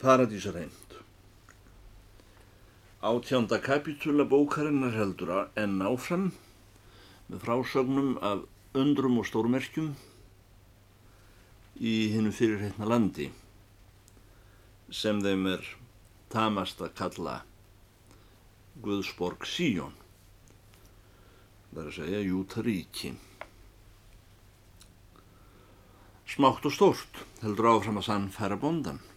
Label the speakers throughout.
Speaker 1: Paradísarheimt Átjánda kapitúla bókarinnar heldur en áfram með frásögnum af undrum og stórmerkjum í hinnu fyrirheitna landi sem þeim er tamast að kalla Guðsborg Síjón það er að segja Jútaríki. Smátt og stórt heldur áfram að sannfæra bondan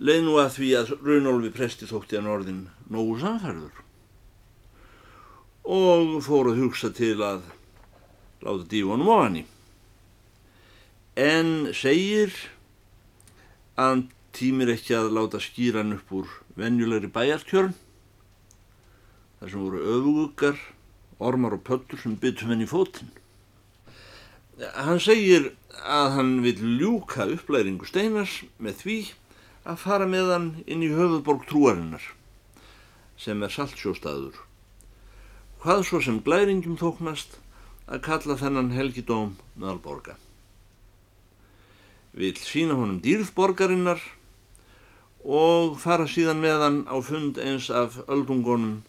Speaker 1: leið nú að því að Runolfi presti þótti hann orðin nógu samfærður og fór að hugsa til að láta dífunum á hann en segir að hann tímir ekki að láta skýra hann upp úr venjulegri bæjartjörn þar sem voru öfuguggar ormar og pöllur sem byttum henni í fótinn. Hann segir að hann vil ljúka upplæringu steinars með því að fara með hann inn í höfuðborg trúarinnar sem er saltsjóstaður. Hvað svo sem glæringum þóknast að kalla þennan helgidóm meðalborga. Vil sína honum dýrðborgarinnar og fara síðan með hann á fund eins af öldungonum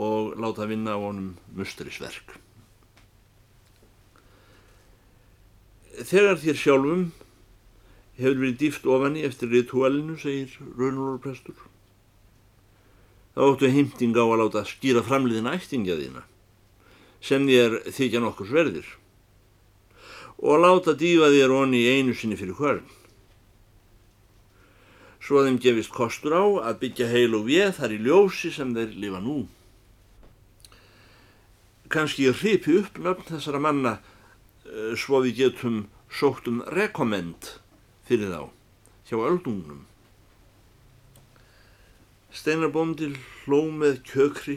Speaker 1: og láta vinna á honum mustrisverk. Þegar þér sjálfum hefur verið dýft ofan í eftir ritualinu, segir Raunullur prestur. Þá óttu heimting á að láta skýra framliðin ættingja þína, sem þér þykja nokkur sverðir, og láta dýfa þér onni einu sinni fyrir hvern. Svo þeim gefist kostur á að byggja heil og við þar í ljósi sem þeir lifa nú. Kanski ég hripi upp nöfn þessara manna eh, svo við getum sótt um rekommend fyrir þá hjá öldungnum. Steinar bóndil hló með kjökri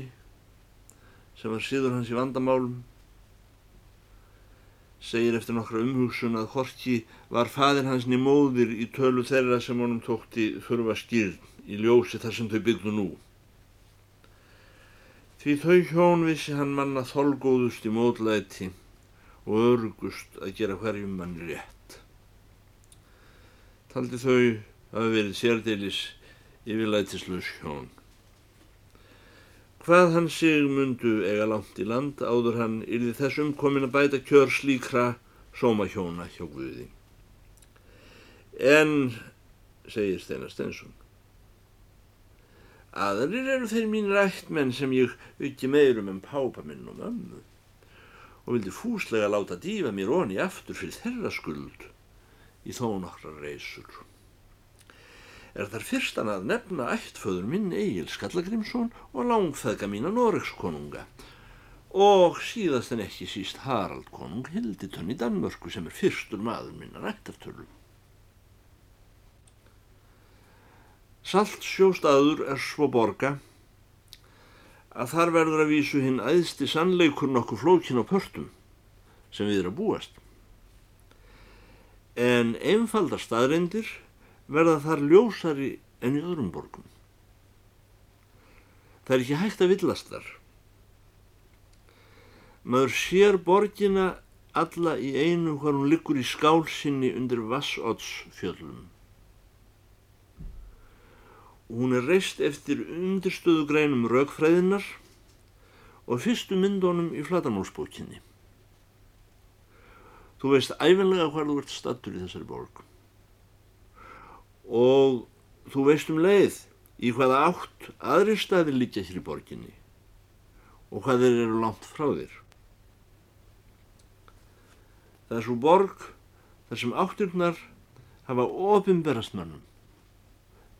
Speaker 1: sem var síður hans í vandamálum segir eftir nokkra umhugsun að Horki var fadir hans nýmóðir í tölu þeirra sem honum tókti þurfa skýrn í ljósi þar sem þau byggðu nú. Því þau hjón vissi hann manna þolgóðust í módlæti og örgust að gera hverjum mann rétt taldi þau hafi verið sérdeilis yfirlætislaus hjón. Hvað hann sig mundu eiga langt í land áður hann yrði þess umkomin að bæta kjör slíkra sómahjóna hjá Guði. En, segir Steinar Steinsson, aðrir eru þeir mín rættmenn sem ég auki meirum en pápa minn og mömmu og vildi fúslega láta dífa mér onni aftur fyrir þeirra skuld í þó nokkra reysur. Er þar fyrstan að nefna ættföður minn Egil Skallagrimsson og langfæðga mína Noregskonunga og síðast en ekki síst Harald konung Hilditönn í Danmörku sem er fyrstur maður minna rættartölu. Saltsjóstaður er svo borga að þar verður að vísu hinn æðsti sannleikur nokkuð flókin á pörtum sem við erum að búast en einfaldar staðreindir verða þar ljósari enn í öðrum borgum. Það er ekki hægt að villast þar. Maður sér borgina alla í einu hvar hún liggur í skálsinni undir Vassoddsfjöllum. Hún er reist eftir undirstöðu greinum raukfræðinar og fyrstu myndónum í flatamálsbókinni. Þú veist æfinlega hvað þú ert stattur í þessari borg og þú veist um leið í hvaða átt aðri staði líka hér í borginni og hvað þeir eru langt frá þér. Það er svo borg þar sem áttirnar hafa ofinberast mannum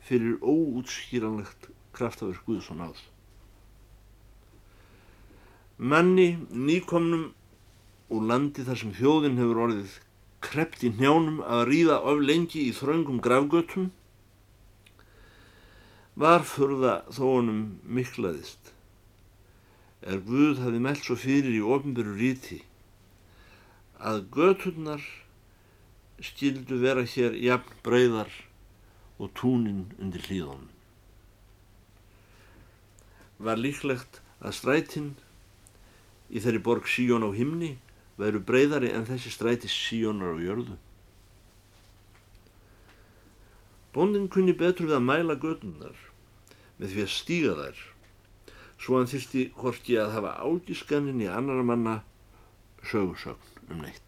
Speaker 1: fyrir óútskýranlegt kraftafur Guðsson áð. Manni nýkomnum úr landi þar sem þjóðin hefur orðið krept í njánum að ríða of lengi í þröngum gravgötum var fyrða þóunum miklaðist er Guð hafi meld svo fyrir í ofnbyrju ríti að göturnar skildu vera hér jafn breyðar og túnin undir hlýðunum. Var líklegt að strætin í þeirri borg Síjón á himni væru breyðari en þessi stræti síjónar á jörðu. Bóndin kunni betur við að mæla gödunar með því að stíga þær svo hann þyrsti horki að hafa ágiskannin í annar manna sögursögn um neitt.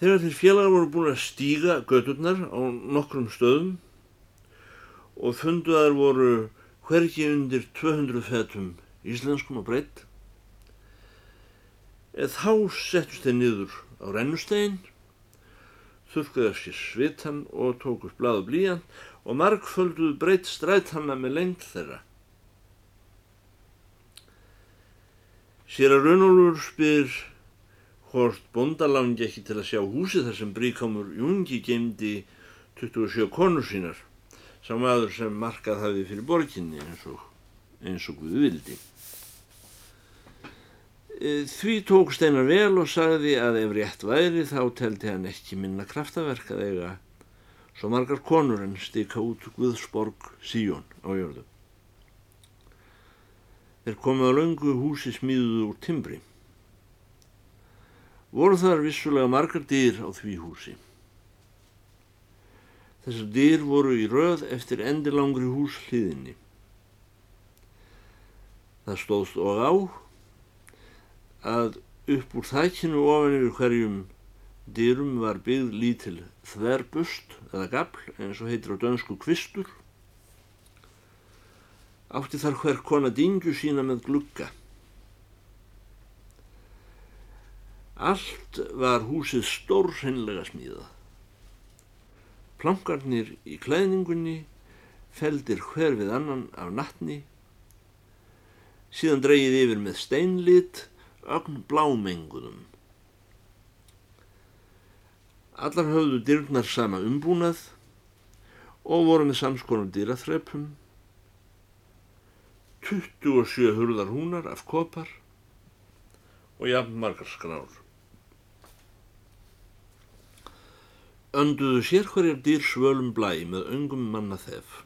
Speaker 1: Þegar þeir félagar voru búin að stíga gödurnar á nokkrum stöðum og funduðar voru hverki undir 200 fetum íslenskum og breytt, þá settust þeir niður á rennustegin, þurfkaði af sér svitan og tók upp blad og blíjan og margfölduð breytt strætanna með lengt þeirra. Sér að Rönnólfur spyr hvort bondalangi ekki til að sjá húsi þar sem Bríkámur Jungi gemdi 27 konur sínar, sá maður sem markað hafi fyrir borginni eins og, eins og Guði vildi. E, því tók Steinar vel og sagði að ef rétt væri þá teldi hann ekki minna kraftaverk að eiga svo margar konur en stika út Guðsborg Síjón á jörðu. Þeir komið á laungu húsi smíðuðu úr timbri. Voru þar vissulega margar dýr á því húsi. Þessar dýr voru í röð eftir endilangri hús hliðinni. Það stóðst og á að upp úr þækinu ofan yfir hverjum dyrum var byggð lítil þverbust eða gafl eins og heitir á dönsku kvistur. Átti þar hver kona dingju sína með glugga. Allt var húsið stórsinnlega smíðað. Plankarnir í klæðningunni feldir hver við annan af nattni, síðan dreyið yfir með steinlit, ögn blámengunum. Allar höfðu dyrnar sama umbúnað og voru með samskonar dýraþrepum, 27 hurðar húnar af kopar og jafn margar skrár. Önduðu sér hverjar dýr svölum blæ með öngum manna þef,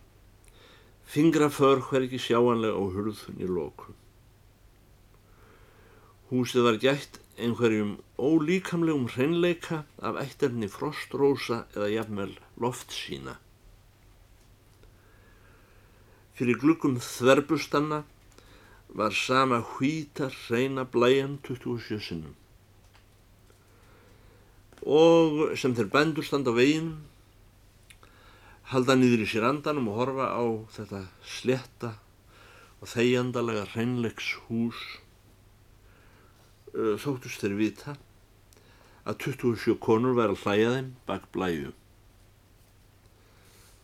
Speaker 1: fingra för hver ekki sjáanlega á hurðunni lóku. Húsið var gætt einhverjum ólíkamlegum hreinleika af ættarni frostrósa eða jafnvel loftsína. Fyrir glukkum þverbustanna var sama hvíta hreina blæjan 27 sinnum. Og sem þeir bændur standa á veginum, halda niður í sér andanum og horfa á þetta sletta og þeigjandalega hreinleiks hús þóttust þeir vita að 27 konur væri að hlæja þeim bak blæju.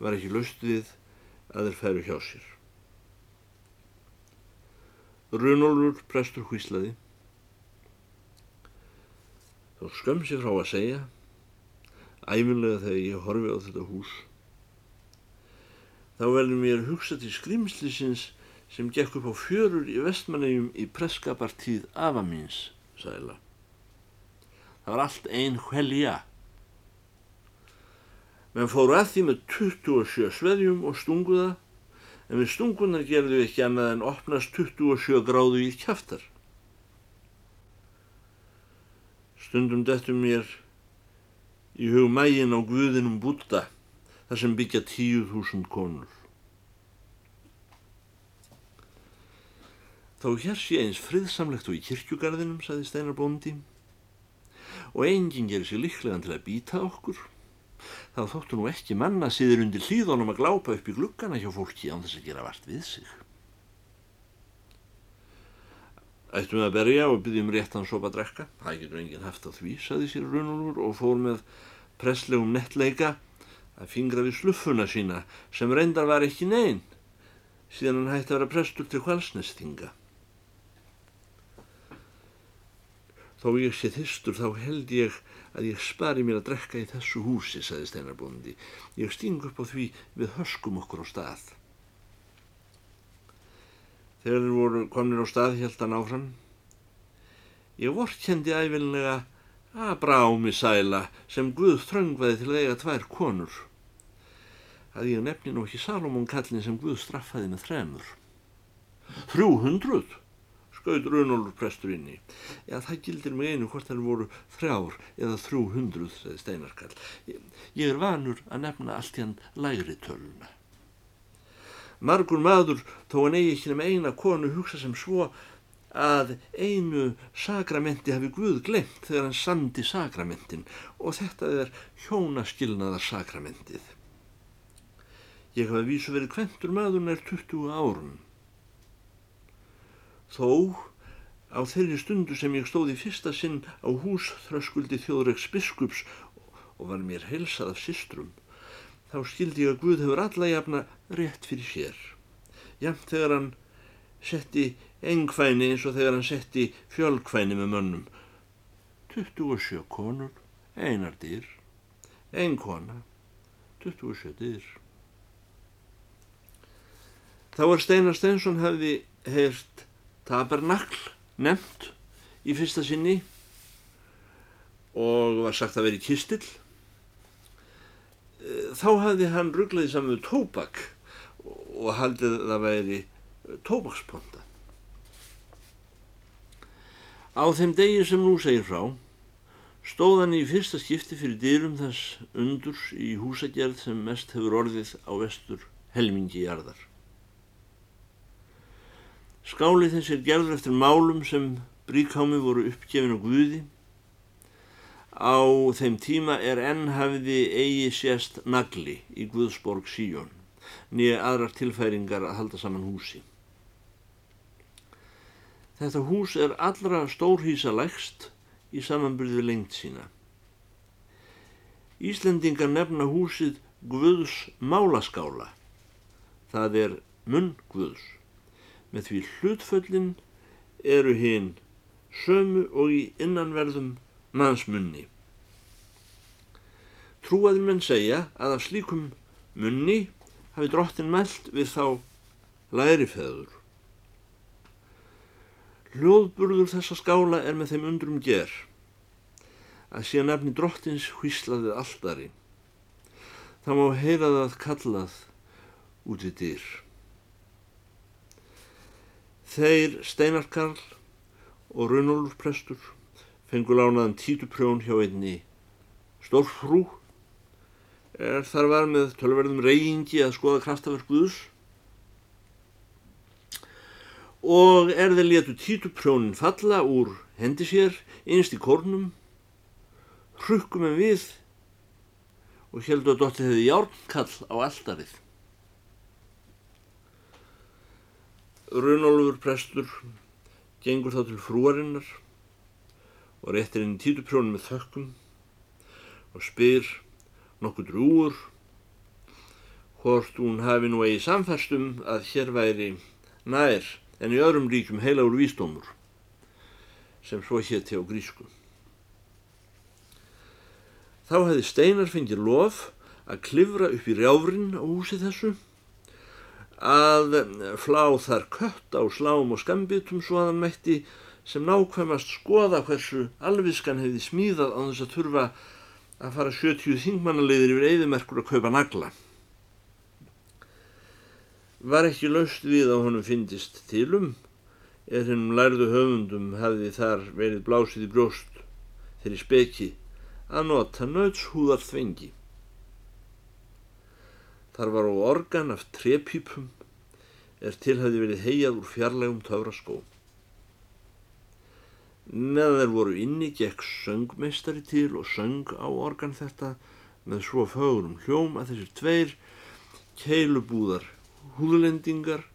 Speaker 1: Var ekki löst við að þeir færu hjá sér. Runolfur prestur hvíslaði. Þá skömm sér frá að segja, æfinlega þegar ég horfi á þetta hús, þá velum mér hugsa til skrimslisins sem gekk upp á fjörur í vestmannegjum í preskapartíð afa míns sæla. Það var allt einn hvelja. Menn fóru að því með 27 sveðjum og stunguða, en við stungunar gerðu ekki annað en opnast 27 gráðu í kjaftar. Stundum dettum mér í hug mægin á guðinum Búta, þar sem byggja tíu þúsund konur. Þá hér sé eins friðsamlegt og í kirkjugarðinum, saði Steinar Bóndi, og enginn gerir sér líklegan til að býta okkur. Þá þóttu nú ekki manna síður undir hlýðunum að glápa upp í gluggana hjá fólki án þess að gera vart við sig. Ættum við að berja og byggjum réttan sopa að drekka. Það getur enginn haft á því, saði sér Runolfur og fór með presslegum nettleika að fingra við sluffuna sína sem reyndar var ekki neinn síðan hann hætti að vera prestur til hvalsnestinga. Þó ég sé þyrstur þá held ég að ég spari mér að drekka í þessu húsi, saði Steinarbóndi. Ég sting upp á því við höskum okkur á stað. Þegar þeir voru konir á stað held hann áfram. Ég vorkendi æfinlega að brámi sæla sem Guð þröngvaði til að eiga tvær konur. Að ég nefni nú ekki Salomón kallin sem Guð straffaði með þremur. Þrjú hundruð, skaut Runólfur prestur inn í. Já, það gildir mig einu hvort það voru þrjár eða þrjú hundruð, segði Steinarkall. Ég, ég er vanur að nefna allt hann læri töluna. Margur maður, þó hann eigi ekki nema eina konu hugsa sem svo að einu sakramenti hafi Guð glemt þegar hann sandi sakramentin og þetta er hjónaskilnaðar sakramentið. Ég hafa vísu verið kventur maður nær 20 árum. Þó á þeirri stundu sem ég stóði fyrsta sinn á húsþröskuldi þjóðreiks biskups og var mér helsað af systrum, þá skildi ég að Guð hefur alla jafna rétt fyrir sér. Jafn þegar hann setti engkvæni eins og þegar hann setti fjölkvæni með mönnum. 27 konur, einar dyr, ein kona, 27 dyr. Þá er Steinar Steinsson hefði heyrt tabernakl nefnt í fyrsta sinni og var sagt að vera í kistill. Þá hafði hann rugglaði saman með tóbak og haldið að það væri tóbaksponda. Á þeim degi sem nú segir frá stóð hann í fyrsta skipti fyrir dyrum þess undurs í húsagerð sem mest hefur orðið á vestur helmingi jarðar. Skáli þess er gerður eftir málum sem bríkámi voru uppgefin á Guði. Á þeim tíma er enn hafiði eigi sérst nagli í Guðsborg Síjón, nýja aðrar tilfæringar að halda saman húsi. Þetta hús er allra stórhísa lægst í samanbyrði lengt sína. Íslendingar nefna húsið Guðs málaskála, það er munn Guðs með því hlutföllin eru hinn sömu og í innanverðum mannsmunni. Trúaðir menn segja að af slíkum munni hafi drottin mælt við þá lærifeður. Hljóðburður þessa skála er með þeim undrum ger að síðan nefni drottins hvíslaðið alltari. Það má heyra það kallað út í dýr. Þeir Steinarkarl og Runolfur prestur fengur lánaðan títuprjón hjá einni stórfrú er þar var með tölverðum reyingi að skoða kraftaverk Guðus og er þeir letu títuprjónin falla úr hendi sér einst í kornum hrukkum en við og heldur að Dotti hefði járnkall á alldarið Runolfur prestur gengur þá til frúarinnar og réttir inn títuprjónu með þökkum og spyr nokkuð drúur hvort hún hafi nú eigi samfærstum að hér væri nær en í öðrum ríkum heilagur vísdómur sem svo hétti á grísku. Þá hefði Steinar fengið lof að klifra upp í rjáfrin á húsi þessu að flá þar kött á slám og skambitum svo að hann mætti sem nákvæmast skoða hversu alviskan hefði smíðað á þess að þurfa að fara 70 þingmannaleiðir yfir eðimerkur að kaupa nagla. Var ekki laust við að honum fyndist tilum, er hennum lærðu höfundum hefði þar verið blásið í brjóst þeirri speki að nota nötshúðar þvengi. Þar var á organ af trepípum er tilhæði verið heiað úr fjarlægum töfraskó. Meðan þeir voru inni gekk söngmeistari til og söng á organ þetta með svo fögurum hljóm að þessir tveir keilubúðar húðlendingar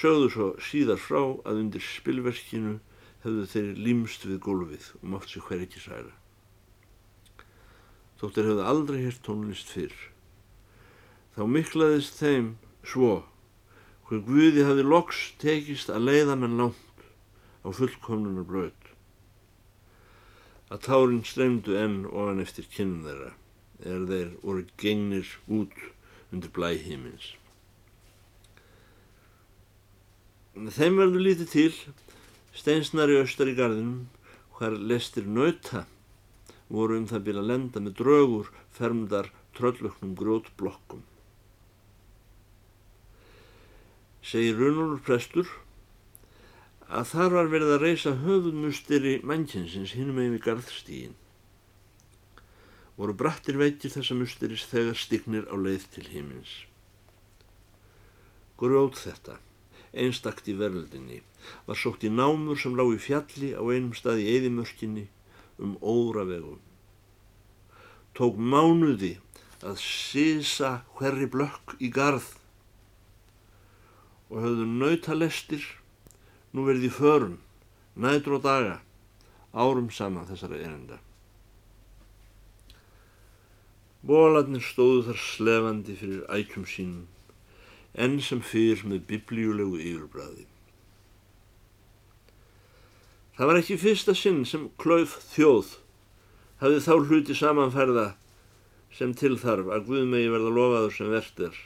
Speaker 1: sögðu svo síðar frá að undir spilverkinu hefðu þeir límst við gólfið og mátt sér hver ekki særa. Þóttir hefðu aldrei hirt tónlist fyrr. Þá miklaðist þeim svo hver Guði hafi loks tekist að leiða menn langt á fullkomnunar bröð. Að tárin streymdu enn ofan eftir kynum þeirra er þeir voru gengnir út undir blæhímins. Þeim verður lítið til steinsnari austar í gardinum hver lestir nauta voru um það byrja að lenda með draugur fermdar tröllöknum grótblokkum. Segir Runolfur prestur að þar var verið að reysa höfumusteri mannkinsins hinum með við garðstígin. Voru brattir veitir þessa musteris þegar stignir á leið til himins. Grjót þetta, einstakt í verðildinni, var sótt í námur sem lág í fjalli á einum stað í eðimörkinni um óra vegum. Tók mánuði að sísa hverri blökk í garð og höfðu nautalestir nú verði í förun, nætur og daga, árum saman þessara erinda. Bólarnir stóðu þar slefandi fyrir ækjum sínum, enn sem fyrir með biblíulegu yfirbræði. Það var ekki fyrsta sinn sem klauf þjóð hafði þá hluti samanferða sem tilþarf að Guðmegi verða lofaður sem verðt er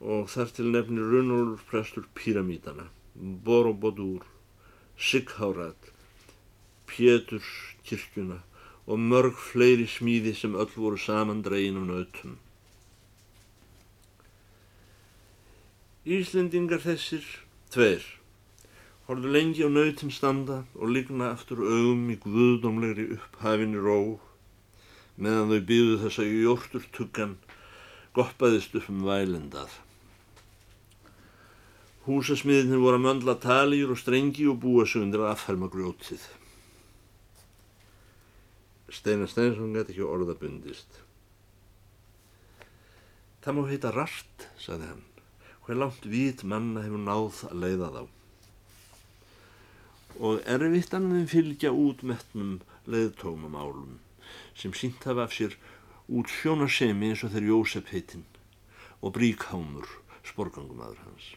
Speaker 1: og þar til nefnir Runolfur prestur Píramítana, Borobodur, Sighárad, Péturs kirkjuna og mörg fleiri smíði sem öll voru samandregin og nautum. Íslendingar þessir, tveir, horfðu lengi á nautin standa og ligna aftur augum í guðdómlegri upphafinni ró meðan þau býðu þess að jórtur tuggan goppaðist upp um vælendað. Húsasmiðinir voru að möndla taljur og strengi og búa sig undir að afferma grjótið. Steinar Steinsson gæti ekki orða bundist. Það má heita rart, sagði hann. Hver langt vít manna hefur náð að leiða þá. Og erfitt annum fylgja út metnum leiðtómum álum sem sínt hafa af sér út sjónasemi eins og þeir Jósef heitinn og Bríkhámur, sporgangumadur hans.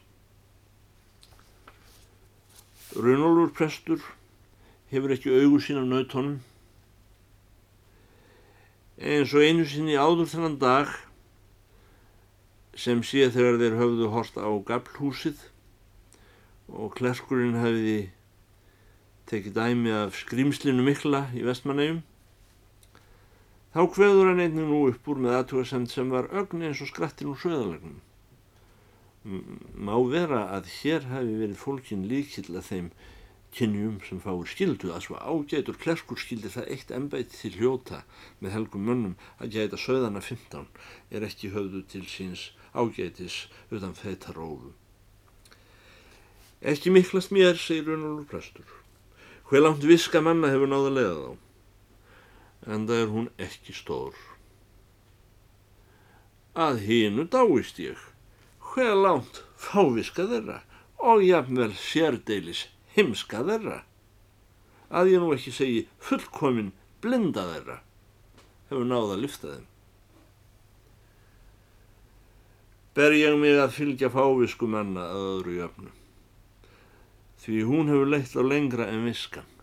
Speaker 1: Runolfur prestur hefur ekki augu sín af nautónum eins og einu sinni áður þennan dag sem sé þegar þeir höfðu horta á gablhúsið og klerkurinn hafiði tekið dæmi af skrýmslinu mikla í vestmannegjum þá hveður hann einnig nú upp úr með aðtúasemt sem var ögn eins og skrattin úr söðalegnum má vera að hér hafi verið fólkin líkill að þeim kynjum sem fáur skildu að svo ágætur klerkur skildi það eitt ennbætt til hljóta með helgum mönnum að gæta söðana 15 er ekki höfðu til síns ágætis utan feitarófu. Ekki miklast mér, segir Runolfur prestur. Hver langt viska manna hefur náða leiða þá, en það er hún ekki stór. Að hínu dáist ég hver langt fáviska þeirra og jafnvel sérdeilis himska þeirra að ég nú ekki segi fullkomin blinda þeirra hefur náða að lyfta þeim. Ber ég mig að fylgja fávisku manna að öðru jöfnu því hún hefur leitt á lengra en viskan.